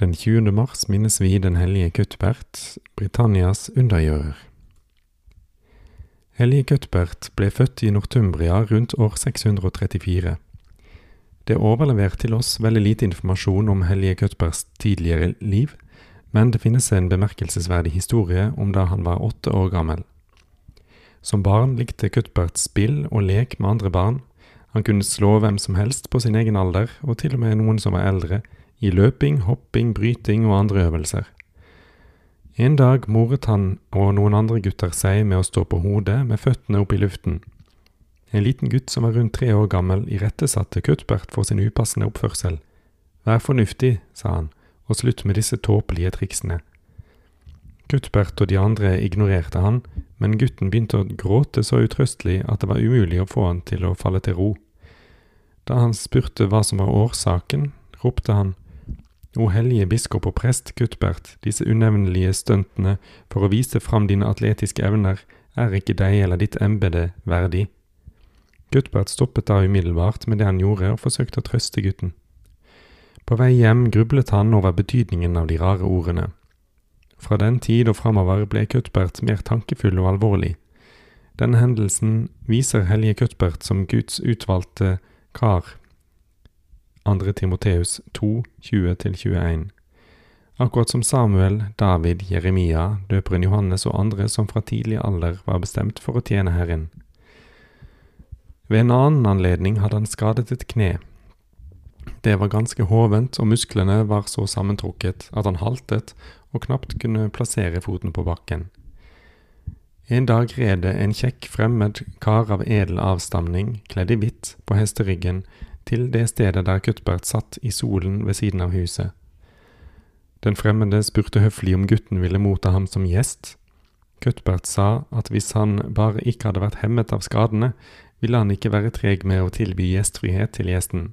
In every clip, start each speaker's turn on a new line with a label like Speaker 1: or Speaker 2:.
Speaker 1: Den 20. mars minnes vi den hellige Cuthbert, Britannias undergjører. Hellige Cuthbert ble født i Nortumbria rundt år 634. Det er overlevert til oss veldig lite informasjon om hellige Cuthberts tidligere liv, men det finnes en bemerkelsesverdig historie om da han var åtte år gammel. Som barn likte Cuthbert spill og lek med andre barn. Han kunne slå hvem som helst på sin egen alder, og til og med noen som var eldre, i løping, hopping, bryting og andre øvelser. En dag moret han og noen andre gutter seg med å stå på hodet med føttene opp i luften. En liten gutt som var rundt tre år gammel, irettesatte Cuthbert for sin upassende oppførsel. Vær fornuftig, sa han, og slutt med disse tåpelige triksene. Cuthbert og de andre ignorerte han, men gutten begynte å gråte så utrøstelig at det var umulig å få han til å falle til ro. Da han spurte hva som var årsaken, ropte han, O hellige biskop og prest Cuthbert, disse unevnelige stuntene for å vise fram dine atletiske evner er ikke deg eller ditt embete verdig. Cuthbert stoppet da umiddelbart med det han gjorde, og forsøkte å trøste gutten. På vei hjem grublet han over betydningen av de rare ordene. Fra den tid og framover ble Cuthbert mer tankefull og alvorlig. Denne hendelsen viser hellige Cuthbert som Guds utvalgte kar. 2. Timoteus 2, 20-21. Akkurat som Samuel, David, Jeremia, døperen Johannes og andre som fra tidlig alder var bestemt for å tjene Herren. Ved en annen anledning hadde han skadet et kne. Det var ganske hovent, og musklene var så sammentrukket at han haltet og knapt kunne plassere foten på bakken. En dag red det en kjekk fremmed kar av edel avstamning, kledd i hvitt, på hesteryggen, til det stedet der Cuthbert satt i solen ved siden av huset. Den fremmede spurte høflig om gutten ville motta ham som gjest. Cuthbert sa at hvis han bare ikke hadde vært hemmet av skadene, ville han ikke være treg med å tilby gjestfrihet til gjesten.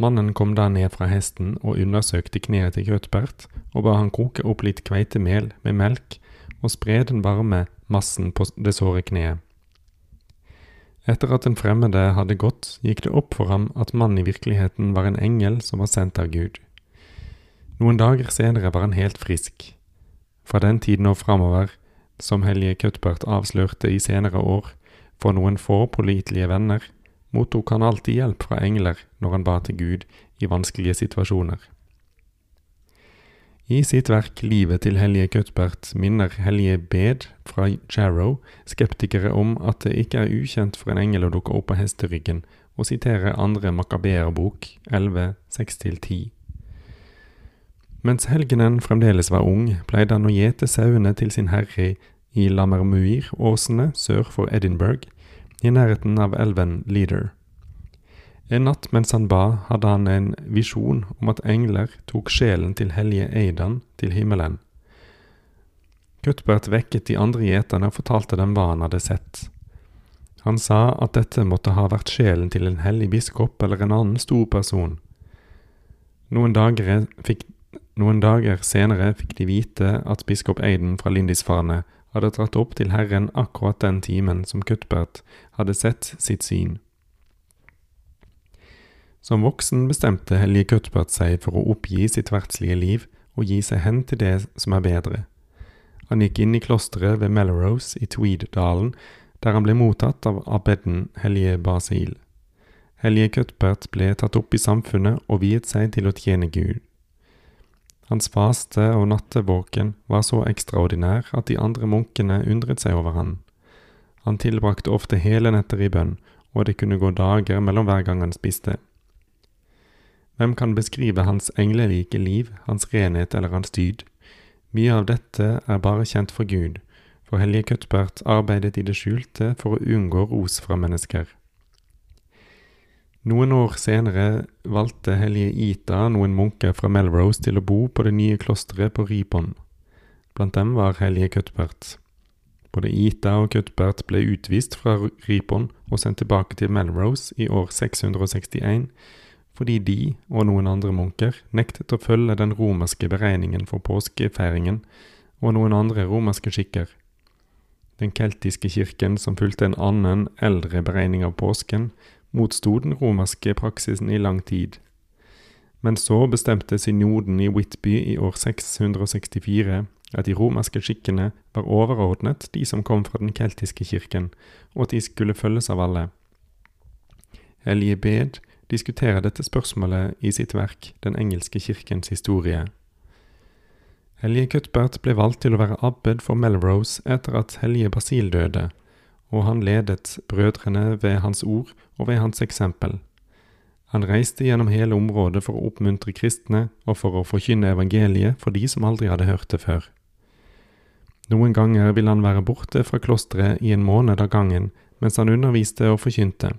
Speaker 1: Mannen kom da ned fra hesten og undersøkte kneet til Cuthbert, og ba han koke opp litt kveitemel med melk og spre den varme massen på det såre kneet. Etter at den fremmede hadde gått, gikk det opp for ham at mannen i virkeligheten var en engel som var sendt av Gud. Noen dager senere var han helt frisk. Fra den tiden og framover, som hellige Cuthbert avslørte i senere år, for noen få pålitelige venner, mottok han alltid hjelp fra engler når han ba til Gud i vanskelige situasjoner. I sitt verk Livet til hellige Cuthbert minner hellige Bed fra Jarrow skeptikere om at det ikke er ukjent for en engel å dukke opp på hesteryggen, og siterer andre Makabeerbok 11, 6-10. Mens helgenen fremdeles var ung, pleide han å gjete sauene til sin herre i Lammermuir-åsene sør for Edinburgh, i nærheten av elven Leader. En natt mens han ba, hadde han en visjon om at engler tok sjelen til hellige Eidan til himmelen. Cuthbert vekket de andre gjeterne og fortalte dem hva han hadde sett. Han sa at dette måtte ha vært sjelen til en hellig biskop eller en annen stor person. Noen dager, fikk, noen dager senere fikk de vite at biskop Eiden fra Lindisfarne hadde dratt opp til Herren akkurat den timen som Cuthbert hadde sett sitt syn. Som voksen bestemte Helge Cuthbert seg for å oppgi sitt verdslige liv og gi seg hen til det som er bedre. Han gikk inn i klosteret ved Melrose i Tweed-dalen, der han ble mottatt av abbeden hellige Basil. Hellige Cuthbert ble tatt opp i samfunnet og viet seg til å tjene Gud. Hans faste og nattevåken var så ekstraordinær at de andre munkene undret seg over han. Han tilbrakte ofte hele netter i bønn, og det kunne gå dager mellom hver gang han spiste. Hvem kan beskrive hans englerike liv, hans renhet eller hans dyd? Mye av dette er bare kjent for Gud, for hellige Cuthbert arbeidet i det skjulte for å unngå ros fra mennesker. Noen år senere valgte hellige Ita noen munker fra Melrose til å bo på det nye klosteret på Ripon. Blant dem var hellige Cuthbert. Både Ita og Cuthbert ble utvist fra Ripon og sendt tilbake til Melrose i år 661 fordi de og noen andre munker nektet å følge den romerske beregningen for påskefeiringen og noen andre romerske skikker. Den keltiske kirken, som fulgte en annen, eldre beregning av påsken, motsto den romerske praksisen i lang tid. Men så bestemte synoden i Whitby i år 664 at de romerske skikkene var overordnet de som kom fra den keltiske kirken, og at de skulle følges av alle. Hellige Bed diskuterer dette spørsmålet i sitt verk Den engelske kirkens historie. Hellige Cuthbert ble valgt til å være abbed for Melrose etter at hellige Basil døde, og han ledet brødrene ved hans ord og ved hans eksempel. Han reiste gjennom hele området for å oppmuntre kristne og for å forkynne evangeliet for de som aldri hadde hørt det før. Noen ganger ville han være borte fra klosteret i en måned av gangen mens han underviste og forkynte.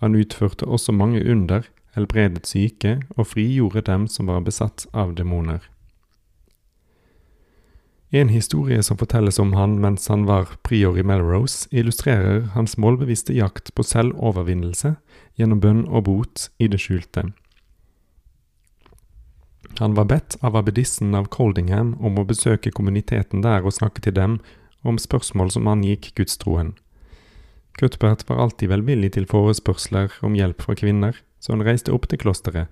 Speaker 1: Han utførte også mange under, helbredet syke og frigjorde dem som var besatt av demoner. En historie som fortelles om han mens han var prior i Melrose, illustrerer hans målbevisste jakt på selvovervinnelse gjennom bønn og bot i det skjulte. Han var bedt av abbedissen av Coldingham om å besøke kommuniteten der og snakke til dem om spørsmål som angikk gudstroen. Cuthbert var alltid velvillig til forespørsler om hjelp fra kvinner, så han reiste opp til klosteret.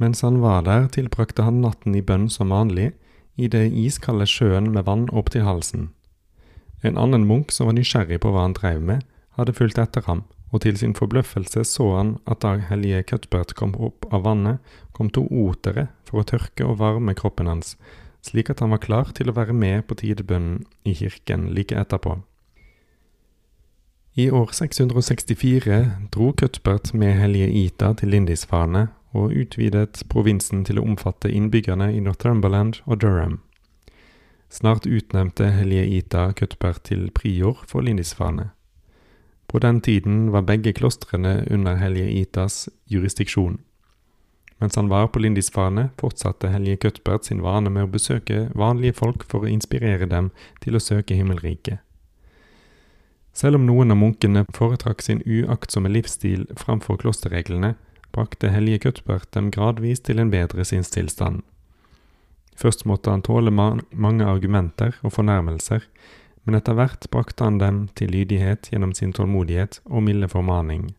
Speaker 1: Mens han var der, tilbrakte han natten i bønn som vanlig, i det iskalde sjøen med vann opp til halsen. En annen munk som var nysgjerrig på hva han drev med, hadde fulgt etter ham, og til sin forbløffelse så han at da hellige Cuthbert kom opp av vannet, kom to otere for å tørke og varme kroppen hans, slik at han var klar til å være med på tidebønnen i kirken like etterpå. I år 664 dro Cuthbert med hellige Ita til Lindisfarne og utvidet provinsen til å omfatte innbyggerne i Northumberland og Durham. Snart utnevnte hellige Ita Cuthbert til prior for Lindisfarne. På den tiden var begge klostrene under hellige Itas jurisdiksjon. Mens han var på Lindisfarne, fortsatte hellige Cuthbert sin vane med å besøke vanlige folk for å inspirere dem til å søke himmelriket. Selv om noen av munkene foretrakk sin uaktsomme livsstil framfor klosterreglene, brakte hellige Cuthbert dem gradvis til en bedre sinnstilstand. Først måtte han tåle man mange argumenter og fornærmelser, men etter hvert brakte han dem til lydighet gjennom sin tålmodighet og milde formaning.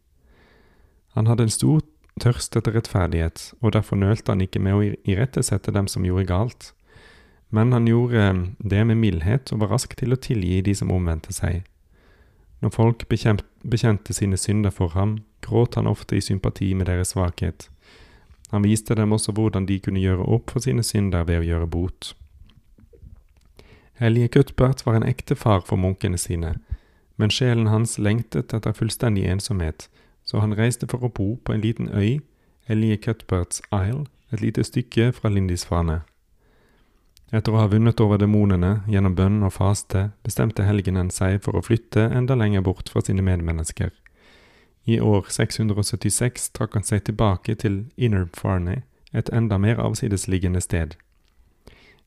Speaker 1: Han hadde en stor tørst etter rettferdighet, og derfor nølte han ikke med å irettesette dem som gjorde galt, men han gjorde det med mildhet og var rask til å tilgi de som omvendte seg. Når folk bekjente sine synder for ham, gråt han ofte i sympati med deres svakhet. Han viste dem også hvordan de kunne gjøre opp for sine synder ved å gjøre bot. Hellige Cuthbert var en ekte far for munkene sine, men sjelen hans lengtet etter fullstendig ensomhet, så han reiste for å bo på en liten øy, Hellige Cuthberts Isle, et lite stykke fra Lindisfarne. Etter å ha vunnet over demonene gjennom bønn og faste, bestemte helgenen seg for å flytte enda lenger bort fra sine medmennesker. I år 676 trakk han seg tilbake til Inner et enda mer avsidesliggende sted.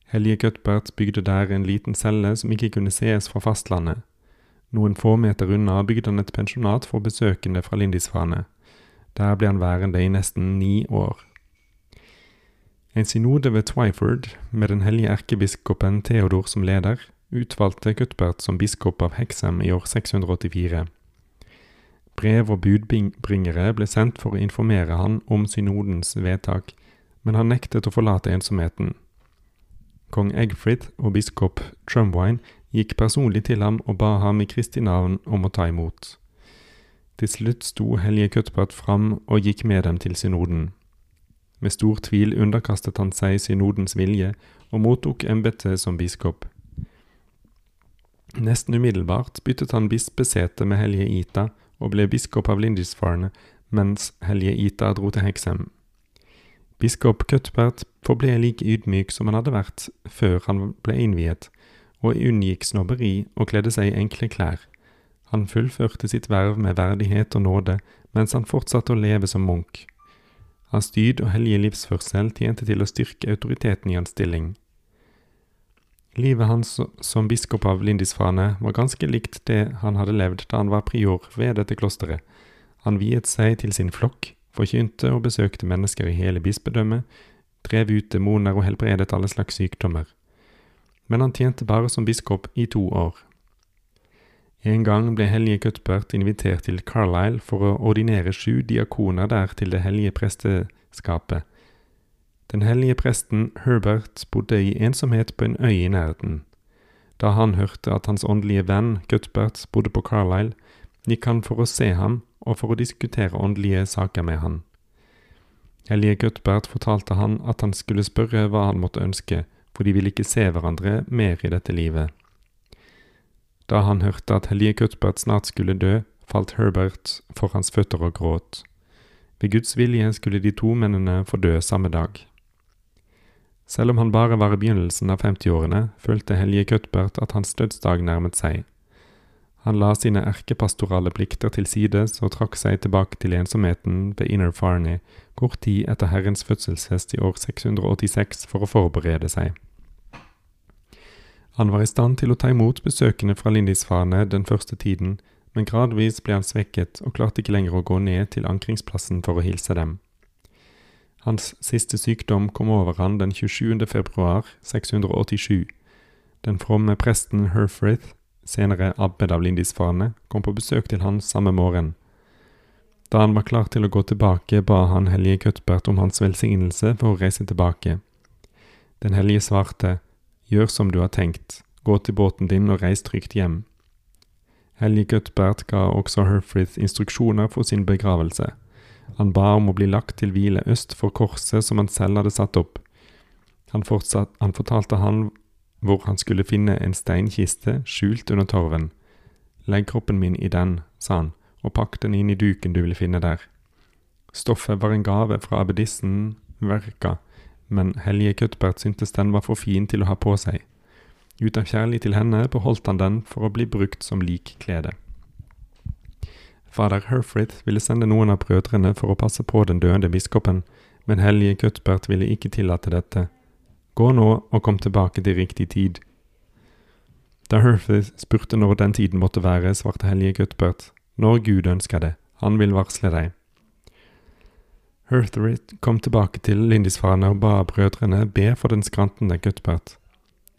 Speaker 1: Hellige Cuthbert bygde der en liten celle som ikke kunne sees fra fastlandet. Noen få meter unna bygde han et pensjonat for besøkende fra Lindisfarne. Der ble han værende i nesten ni år. En synode ved Twyford, med den hellige erkebiskopen Theodor som leder, utvalgte Cuthbert som biskop av Hexham i år 684. Brev og budbringere ble sendt for å informere han om synodens vedtak, men han nektet å forlate ensomheten. Kong Egfrid og biskop Trumwine gikk personlig til ham og ba ham i Kristi navn om å ta imot. Til slutt sto hellige Cuthbert fram og gikk med dem til synoden. Med stor tvil underkastet han seg synodens vilje og mottok embetet som biskop. Nesten umiddelbart byttet han bispesete med hellige Ita og ble biskop av Lindisfarne, mens hellige Ita dro til Hexham. Biskop Cuthbert forble like ydmyk som han hadde vært før han ble innviet, og unngikk snobberi og kledde seg i enkle klær. Han fullførte sitt verv med verdighet og nåde, mens han fortsatte å leve som munk. Hans dyd og hellige livsførsel tjente til å styrke autoriteten i hans stilling. Livet hans som biskop av Lindisfane var ganske likt det han hadde levd da han var prior ved dette klosteret. Han viet seg til sin flokk, forkynte og besøkte mennesker i hele bispedømmet, drev ut demoner og helbredet alle slags sykdommer. Men han tjente bare som biskop i to år. En gang ble hellige Cuthbert invitert til Carlisle for å ordinere sju diakoner der til det hellige presteskapet. Den hellige presten Herbert bodde i ensomhet på en øy i nærheten. Da han hørte at hans åndelige venn Cuthbert bodde på Carlisle, gikk han for å se ham og for å diskutere åndelige saker med han. Hellige Cuthbert fortalte han at han skulle spørre hva han måtte ønske, for de ville ikke se hverandre mer i dette livet. Da han hørte at hellige Cuthbert snart skulle dø, falt Herbert for hans føtter og gråt. Ved Guds vilje skulle de to mennene få dø samme dag. Selv om han bare var i begynnelsen av 50-årene, følte hellige Cuthbert at hans dødsdag nærmet seg. Han la sine erkepastorale plikter til sides og trakk seg tilbake til ensomheten ved Inner Farney kort tid etter Herrens fødselshest i år 686 for å forberede seg. Han var i stand til å ta imot besøkende fra Lindisfarne den første tiden, men gradvis ble han svekket og klarte ikke lenger å gå ned til ankringsplassen for å hilse dem. Hans siste sykdom kom over han den 27. februar 687. Den fromme presten Herfrith senere abbed av Lindisfarne, kom på besøk til han samme morgen. Da han var klar til å gå tilbake, ba han hellige Cuthbert om hans velsignelse for å reise tilbake. Den hellige svarte, Gjør som du har tenkt, gå til båten din og reis trygt hjem. Helge Cuthbert ga også Herfrith instruksjoner for sin begravelse. Han ba om å bli lagt til hvile øst for korset som han selv hadde satt opp. Han, fortsatt, han fortalte han hvor han skulle finne en steinkiste skjult under torven. Legg kroppen min i den, sa han, og pakk den inn i duken du vil finne der. Stoffet var en gave fra abbedissen Verka, men Helje Cuthbert syntes den var for fin til å ha på seg. Ut av kjærlighet til henne beholdt han den for å bli brukt som likklede. Fader Herfrith ville sende noen av brødrene for å passe på den døende biskopen, men Helje Cuthbert ville ikke tillate dette. Gå nå og kom tilbake til riktig tid. Da Herfrith spurte når den tiden måtte være, svarte Helje Cuthbert, når Gud ønsker det, han vil varsle deg. Herthrit kom tilbake til Lindisfarne og ba brødrene be for den skrantende Cuthbert.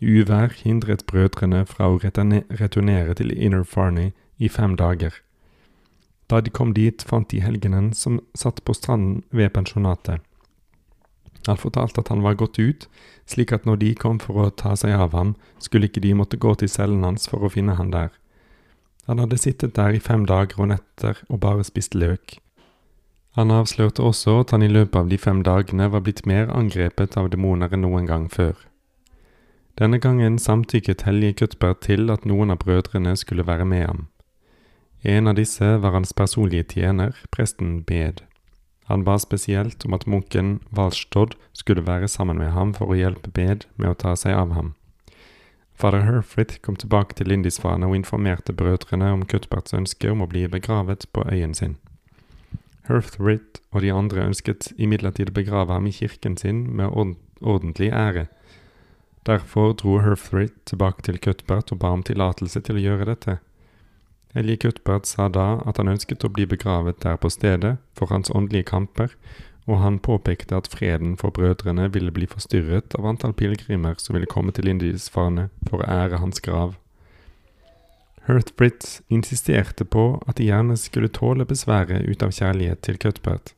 Speaker 1: Uvær hindret brødrene fra å returnere til Inner Farney i fem dager. Da de kom dit, fant de helgenen som satt på stranden ved pensjonatet. Han fortalte at han var gått ut, slik at når de kom for å ta seg av ham, skulle ikke de måtte gå til cellen hans for å finne han der. Han hadde sittet der i fem dager og netter og bare spist løk. Han avslørte også at han i løpet av de fem dagene var blitt mer angrepet av demoner enn noen gang før. Denne gangen samtykket hellige Kuttberg til at noen av brødrene skulle være med ham. En av disse var hans personlige tjener, presten Bed. Han ba spesielt om at munken Walstod skulle være sammen med ham for å hjelpe Bed med å ta seg av ham. Fader Herfrith kom tilbake til Lindisfarne og informerte brødrene om Cuthberts ønske om å bli begravet på øyen sin. Herfrith og de andre ønsket imidlertid å begrave ham i kirken sin med ordentlig ære. Derfor dro Herfrith tilbake til Cuthbert og ba om tillatelse til å gjøre dette. Helge Cuthbert sa da at han ønsket å bli begravet der på stedet for hans åndelige kamper, og han påpekte at freden for brødrene ville bli forstyrret av antall pilegrimer som ville komme til Lindisfarne for å ære hans grav. Herthbrit insisterte på at de gjerne skulle tåle besværet ut av kjærlighet til Cuthbert.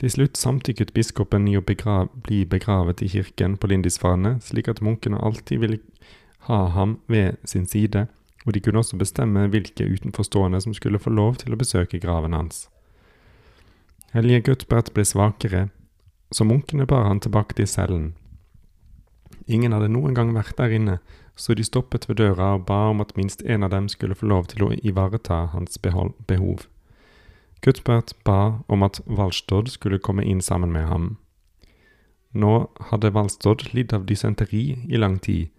Speaker 1: Til slutt samtykket biskopen i å begra bli begravet i kirken på Lindisfarne, slik at munkene alltid ville ha ham ved sin side, og de kunne også bestemme hvilke utenforstående som skulle få lov til å besøke graven hans. Hellige Cuthbert ble svakere, så munkene bar han tilbake til cellen. Ingen hadde noen gang vært der inne, så de stoppet ved døra og ba om at minst en av dem skulle få lov til å ivareta hans behov. Cuthbert ba om at Valstod skulle komme inn sammen med ham. Nå hadde Valstod lidd av dysenteri i lang tid.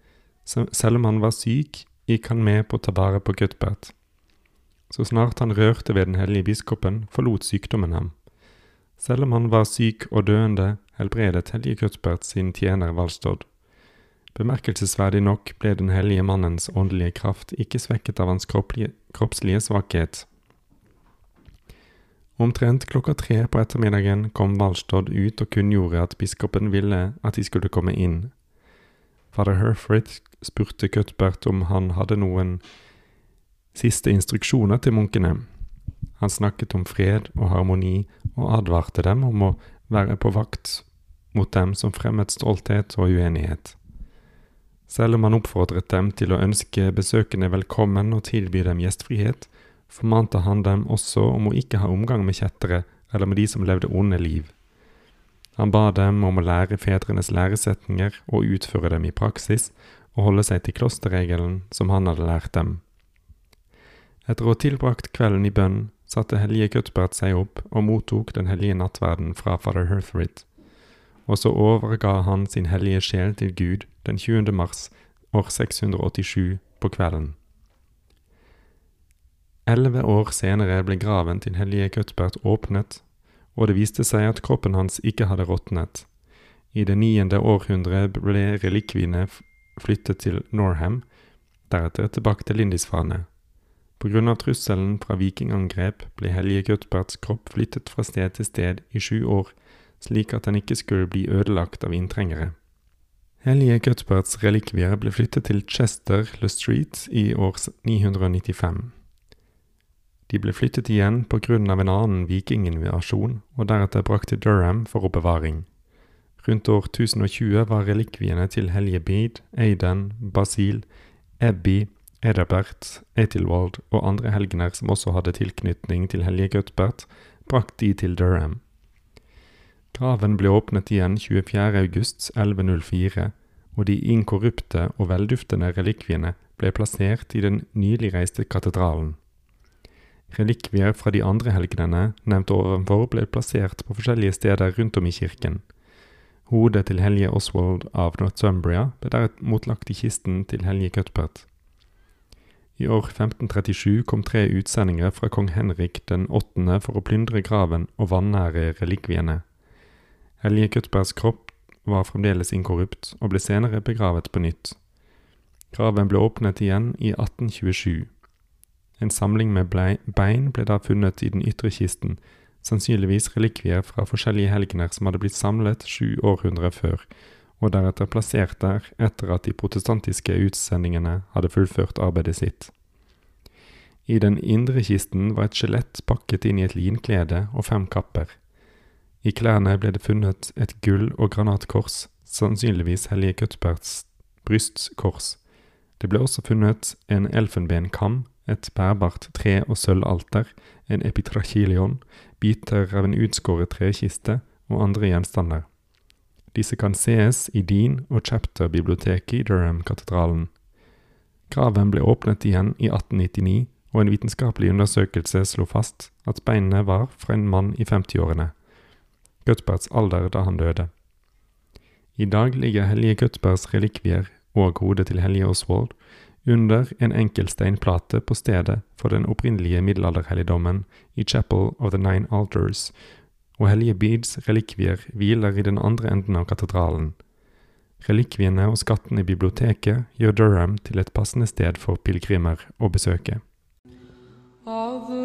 Speaker 1: Selv om han var syk, gikk han med på å ta vare på Cuthbert. Så snart han rørte ved den hellige biskopen, forlot sykdommen ham. Selv om han var syk og døende, helbredet hellige Cuthbert sin tjener Valstod. Bemerkelsesverdig nok ble den hellige mannens åndelige kraft ikke svekket av hans kroppslige svakhet. Omtrent klokka tre på ettermiddagen kom Valstod ut og kunngjorde at biskopen ville at de skulle komme inn. Fader Herfrith spurte Cuthbert om han hadde noen siste instruksjoner til munkene. Han snakket om fred og harmoni og advarte dem om å være på vakt mot dem som fremmet stolthet og uenighet. Selv om han oppfordret dem til å ønske besøkende velkommen og tilby dem gjestfrihet, formante han dem også om å ikke ha omgang med kjettere eller med de som levde onde liv. Han ba dem om å lære fedrenes læresetninger og utføre dem i praksis, og holde seg til klosterregelen som han hadde lært dem. Etter å ha tilbrakt kvelden i bønn, satte hellige Cuthbert seg opp og mottok den hellige nattverden fra fader Herthrid. Og så overga han sin hellige sjel til Gud den 20. mars år 687 på kvelden. Elleve år senere ble graven til hellige Cuthbert åpnet, og det viste seg at kroppen hans ikke hadde råtnet. I det niende århundret ble relikviene flyttet til Norham, deretter tilbake til Lindisfane. På grunn av trusselen fra vikingangrep ble hellige Cuthberts kropp flyttet fra sted til sted i sju år, slik at den ikke skulle bli ødelagt av inntrengere. Hellige Cuthberts relikvier ble flyttet til Chester Le Street i år 995. De ble flyttet igjen på grunn av en annen vikinginvasjon, og deretter brakt til Durham for oppbevaring. Rundt år 1020 var relikviene til hellige Bede, Aidan, Basil, Ebbi, Edabert, Etilwald og andre helgener som også hadde tilknytning til hellige Cuthbert, brakt de til Durham. Graven ble åpnet igjen 24.8.1104, og de inkorrupte og velduftende relikviene ble plassert i den nylig reiste katedralen. Relikvier fra de andre helgenene nevnt ovenfor ble plassert på forskjellige steder rundt om i kirken. Hodet til hellige Oswald av Northumbria ble derimot lagt i kisten til hellige Cuthbert. I år 1537 kom tre utsendinger fra kong Henrik den åttende for å plyndre graven og vanære relikviene. Hellige Kuttbergs kropp var fremdeles inkorrupt, og ble senere begravet på nytt. Graven ble åpnet igjen i 1827. En samling med bein ble da funnet i den ytre kisten, sannsynligvis relikvier fra forskjellige helgener som hadde blitt samlet sju århundrer før, og deretter plassert der etter at de protestantiske utsendingene hadde fullført arbeidet sitt. I den indre kisten var et skjelett pakket inn i et linklede og fem kapper. I klærne ble det funnet et gull- og granatkors, sannsynligvis hellige Cuthberts brystkors. Det ble også funnet en elfenbenkam, et bærbart tre- og sølvalter, en epitrachilion, biter av en utskåret trekiste og andre gjenstander. Disse kan sees i Dean og Chapter-biblioteket i Durham-katedralen. Graven ble åpnet igjen i 1899, og en vitenskapelig undersøkelse slo fast at beinene var fra en mann i 50-årene. Cuthberts alder da han døde. I dag ligger hellige Cuthberts relikvier og hodet til hellige Oswald under en enkel steinplate på stedet for den opprinnelige middelalderhelligdommen i Chapel of the Nine Altars, og hellige Beeds relikvier hviler i den andre enden av katedralen. Relikviene og skatten i biblioteket gjør Durham til et passende sted for pilegrimer å besøke.
Speaker 2: Other